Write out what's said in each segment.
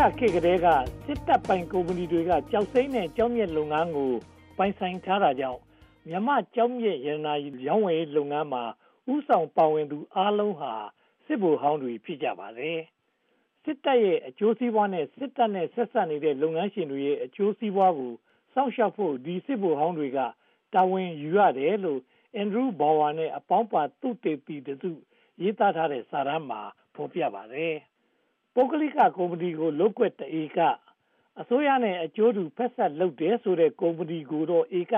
ရခေတ်ကတည်းကစစ်တပ်ပိုင်ကုမ္ပဏီတွေကကျောက်စိမ်းနဲ့ကျောက်မျက်လုပ်ငန်းကိုပိုင်ဆိုင်ထားတာကြောင့်မြန်မာ့ကျောက်မျက်ရတနာရောင်းဝယ်ရေးလုပ်ငန်းမှာဦးဆောင်ပါဝင်သူအားလုံးဟာစစ်ဗိုလ်ဟောင်းတွေဖြစ်ကြပါတယ်။စစ်တပ်ရဲ့အကျိုးစီးပွားနဲ့စစ်တပ်နဲ့ဆက်စပ်နေတဲ့လုပ်ငန်းရှင်တွေရဲ့အကျိုးစီးပွားကိုစောင့်ရှောက်ဖို့ဒီစစ်ဗိုလ်ဟောင်းတွေကတာဝန်ယူရတယ်လို့ Andrew Bower နဲ့အပေါင်းပါသုတေသီတစုရေးသားထားတဲ့စာတမ်းမှာဖော်ပြပါတယ်။ ပုဂ္ဂလိကကုမ္ပဏီကို လုပ်ကွက်တဧက အစိုးရနဲ့ အကျိုးတူဖက်စပ်လုပ်တယ်ဆိုတဲ့ ကုမ္ပဏီကိုတော့ ဧက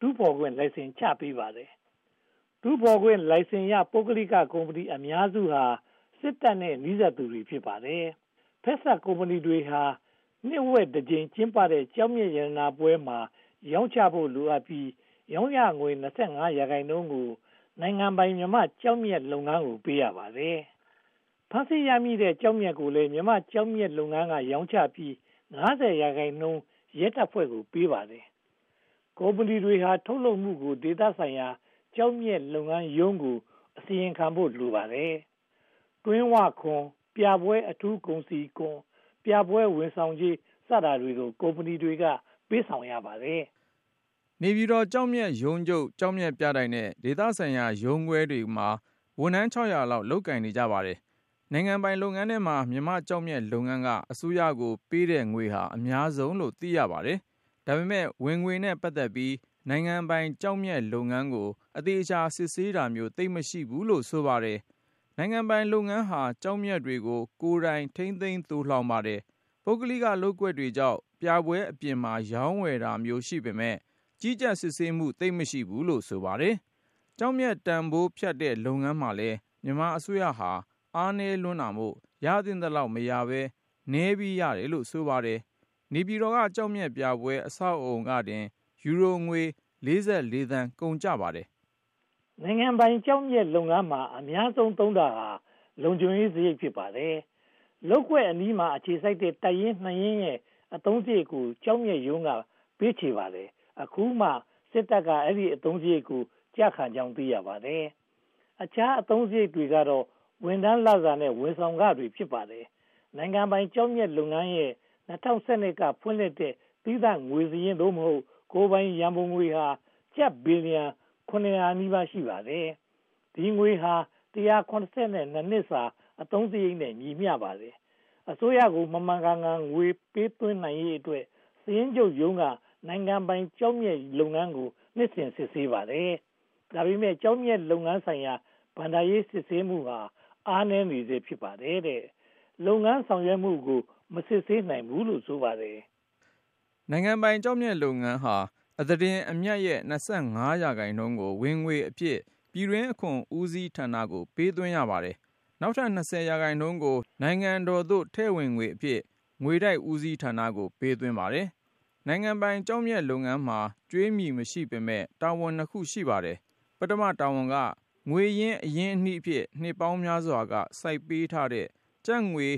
တူးဖော်ခွင့်လိုင်စင် ချပေးပါတယ်။တူးဖော်ခွင့်လိုင်စင်ရ ပုဂ္ဂလိကကုမ္ပဏီအများစုဟာ စစ်တပ်နဲ့ နီးစပ်သူတွေ ဖြစ်ပါတယ်။ဖက်စပ်ကုမ္ပဏီတွေဟာ နှစ်ဝက်တစ်ကြိမ် ကျင်းပတဲ့ ကျောက်မျက်ရတနာပွဲမှာ ရောင်းချဖို့လိုအပ်ပြီး ရောင်းရငွေ ရာခိုင်နှုန်းကို နိုင်ငံပိုင် မြန်မာ့ကျောက်မျက်လုပ်ငန်းကို ပေးရပါတယ်။ ဖမ်းဆီးရမိတဲ့ကျောက်မျက်ကိုလည်းမြန်မာ့ကျောက်မျက်လုပ်ငန်းက ရောင်းချပြီးရာခိုင်နှုန်းရဲတပ်ဖွဲ့ကို ပေးပါတယ်။ကုမ္ပဏီတွေဟာ ထုတ်လုပ်မှုကို ဒေသဆိုင်ရာ ကျောက်မျက်လုပ်ငန်းရုံးကို အစီရင်ခံဖို့ လိုပါတယ်။တွင်းဝခွန်၊ပြပွဲအထူးကုန်စည်ခွန်၊ပြပွဲဝန်ဆောင်ကြေး စတာတွေကို ကုမ္ပဏီတွေက ပေးဆောင်ရပါတယ်။နေပြည်တော်ကျောက်မျက်ရုံးချုပ် ကျောက်မျက်ပြတိုက်နဲ့ ဒေသဆိုင်ရာရုံးခွဲတွေမှာ ဝန်ထမ်းလောက် လုပ်ကိုင်နေကြပါတယ်။ နိုင်ငံပိုင်လုပ်ငန်းထဲမှာ မြန်မာ့ကျောက်မျက်လုပ်ငန်းက အစိုးရကိုပေးတဲ့ငွေဟာ အများဆုံးလို့ သိရပါတယ်။ဒါပေမဲ့ ဝင်ငွေနဲ့ပတ်သက်ပြီး နိုင်ငံပိုင်ကျောက်မျက်လုပ်ငန်းကို အသေအချာ စစ်ဆေးတာမျိုး သိပ်မရှိဘူးလို့ ဆိုပါတယ်။နိုင်ငံပိုင်လုပ်ငန်းဟာ ကျောက်မျက်တွေကို ကိုယ်တိုင် ထိန်းသိမ်း သိုလှောင်ပါတယ်။ပုဂ္ဂလိကလုပ်ကွက်တွေကြောင့် ပြပွဲအပြင်မှာ ရောင်းဝယ်တာမျိုးရှိပေမယ့် ကြီးကြပ်စစ်ဆေးမှု သိပ်မရှိဘူးလို့ ဆိုပါတယ်။ကျောက်မျက်တန်းဖိုးဖြတ်တဲ့ လုပ်ငန်းမှာလည်း မြန်မာအစိုးရဟာ အားနည်းလွန်းတာမို့ ရသင့်သလောက်မရဘဲ နည်းပြီးရတယ်လို့ ဆိုပါတယ်။နေပြည်တော်က ကျောက်မျက်ပြပွဲ အဆောက်အအုံကတင် ယူရိုငွေသန်း ကုန်ကျပါတယ်။နိုင်ငံပိုင်ကျောက်မျက်လုပ်ငန်းမှာ အများဆုံးသုံးတာဟာ လုံခြုံရေးစရိတ် ဖြစ်ပါတယ်။လုပ်ကွက်အနီးမှာ အခြေစိုက်တဲ့ တပ်ရင်းရင်းရဲ့ အသုံးစရိတ်ကို ကျောက်မျက်ရုံးက ပေးချေပါတယ်။အခုမှ စစ်တပ်ကဒီအသုံးစရိတ်ကို ကျခံကြောင်း သိရပါတယ်။အခြားအသုံးစရိတ်တွေကတော့ ဝန်ထမ်းလစာနဲ့ ဝန်ဆောင်ခတွေ ဖြစ်ပါတယ်။နိုင်ငံပိုင် ကျောက်မျက်လုပ်ငန်းရဲ့ ၂၀၁၂ က ဖွင့်လှစ်တဲ့ သီးသန့်ငွေစာရင်းကိုယ်ပိုင်ရန်ပုံငွေဟာ ကျပ်ဘီလီယံနီးပါး ရှိပါတယ်။ဒီငွေဟာနှစ်စာ အသုံးစရိတ်နဲ့ ညီမျှပါတယ်။အစိုးရကို မှန်မှန်ကန်ကန် ငွေပေးသွင်းနိုင်ရေးအတွက် စာရင်းချုပ်ရုံးက နိုင်ငံပိုင်ကျောက်မျက်လုပ်ငန်းကို နှစ်စဉ်စစ်ဆေးပါတယ်။ဒါပေမဲ့ ကျောက်မျက်လုပ်ငန်းဆိုင်ရာ ဘဏ္ဍာရေးစစ်ဆေးမှုဟာ အားနည်းနေဆဲဖြစ်ပါတယ်။လုပ်ငန်းဆောင်ရွက်မှုကို မစစ်ဆေးနိုင်ဘူးလို့ဆိုပါတယ်။နိုင်ငံပိုင်ကျောက်မျက်လုပ်ငန်းဟာအသားတင်အမြတ်ရဲ့ရာခိုင်နှုန်းကိုဝင်ငွေအဖြစ်ပြည်တွင်းအခွန်ဦးစီးဌာနကိုပေးသွင်းရပါတယ်။နောက်ထပ်ရာခိုင်နှုန်းကို နိုင်ငံတော်သို့ထည့်ဝင်ငွေအဖြစ်ငွေတိုက်ဦးစီးဌာနကိုပေးသွင်းပါတယ်။နိုင်ငံပိုင်ကျောက်မျက်လုပ်ငန်းမှာကြွေးမြီမရှိပေမယ့်တာဝန်ခုရှိပါတယ်။ပထမတာဝန်က ငွေရင်းအရင်းအနှီးအဖြစ် နှစ်ပေါင်းများစွာက စိုက်ပေးထားတဲ့ ကျပ်ငွေ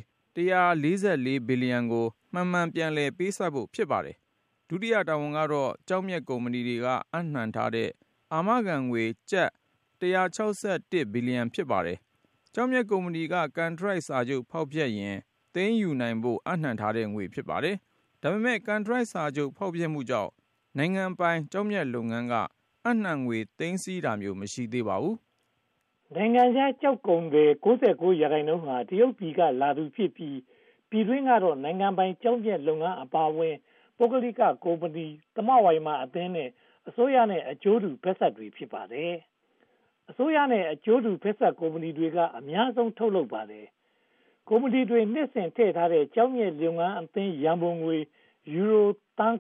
ဘီလီယံကို မှန်မှန်ပြန်လည် ပေးဆပ်ဖို့ ဖြစ်ပါတယ်။ဒုတိယတာဝန်ကတော့ ကျောက်မျက်ကုမ္ပဏီတွေက အပ်နံှထားတဲ့ အာမခံငွေ ကျပ်ဘီလီယံ ဖြစ်ပါတယ်။ကျောက်မျက်ကုမ္ပဏီက ကန်ထရိုက်စာချုပ် ဖောက်ဖျက်ရင် သိမ်းယူနိုင်ဖို့ အပ်နံှထားတဲ့ငွေ ဖြစ်ပါတယ်။ဒါပေမဲ့ ကန်ထရိုက်စာချုပ် ဖောက်ဖျက်မှုကြောင့် နိုင်ငံပိုင် ကျောက်မျက်လုပ်ငန်းက အပ်နံှငွေ သိမ်းဆည်းတာမျိုး မရှိသေးပါဘူး။ နိုင်ငံခြားကျောက်ကုန်သည်ရာခိုင်နှုန်းဟာ တရုတ်ပြည်ကလာသူဖြစ်ပြီး ပြည်တွင်းကတော့ နိုင်ငံပိုင်ကျောက်မျက်လုပ်ငန်းအပါအဝင် ပုဂ္ဂလိကကုမ္ပဏီ၊သမဝါယမအသင်းနဲ့ အစိုးရနဲ့ အကျိုးတူဖက်စပ်တွေ ဖြစ်ပါတယ်။အစိုးရနဲ့ အကျိုးတူဖက်စပ်ကုမ္ပဏီတွေက အများဆုံး ထုတ်လုပ်ပါတယ်။ကုမ္ပဏီတွေ နှစ်စဉ်ထည့်ထားတဲ့ ကျောက်မျက်လုပ်ငန်းအသင်း ရန်ပုံငွေ ယူရိုသန်း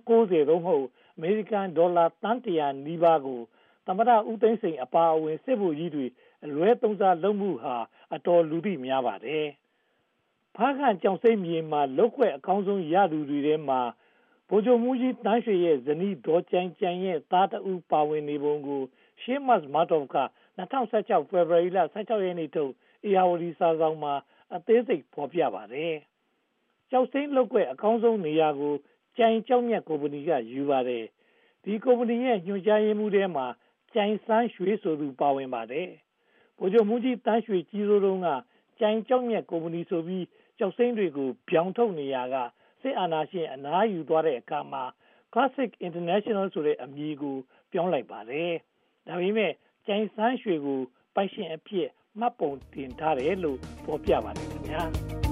အမေရိကန်ဒေါ်လာသန်းနီးပါးကို သမ္မတဦးသိန်းစိန်အပါအဝင် စစ်ဗိုလ်ကြီးတွေအလွဲသုံးစားလုပ်မှုဟာ အတော်လူသိများပါတယ်။ဖားကန့်ကျောက်စိမ်းမြေမှာလုပ်ကွက်အကောင်းဆုံးရသူတွေထဲမှာဗိုလ်ချုပ်မှူးကြီးသန်းရွှေရဲ့ဇနီးဒေါ်ကြိုင်ကြိုင်ရဲ့သားတဦးပါဝင်နေပုံကို Seamus Murdock က၂၀၁၆ဖေဖေါ်ဝါရီလရက်နေ့ထုတ်ဧရာဝတီစာစောင်မှာအသေးစိတ်ဖော်ပြပါတယ်။ကျောက်စိမ်းလုပ်ကွက်အကောင်းဆုံးနေရာကိုကျိုင်ကျောက်မျက်ကုမ္ပဏီကယူပါတယ်။ဒီကုမ္ပဏီရဲ့ညွှန်ကြားရေးမှူးထဲမှာ ကျိုင်ဆန်းရွှေဆိုသူပါဝင်ပါတယ်။ဗိုလ်ချုပ်မှူးကြီးသန်းရွှေကြီးစိုးတုန်းကကြိုင်ကျောက်မျက်ကုမ္ပဏီဆိုပြီးကျောက်စိမ်းတွေကိုပြောင်းထုတ်နေရာကစစ်အာဏာရှင်အနားယူသွားတဲ့အခါမှာ Classic International ဆိုတဲ့အမည်ကိုပြောင်းလိုက်ပါတယ်။ဒါပေမဲ့ကျိုင်ဆန်းရွှေကိုပိုင်ရှင်အဖြစ်မှတ်ပုံတင်ထားတယ်လို့ဖော်ပြပါတယ်ခင်များ။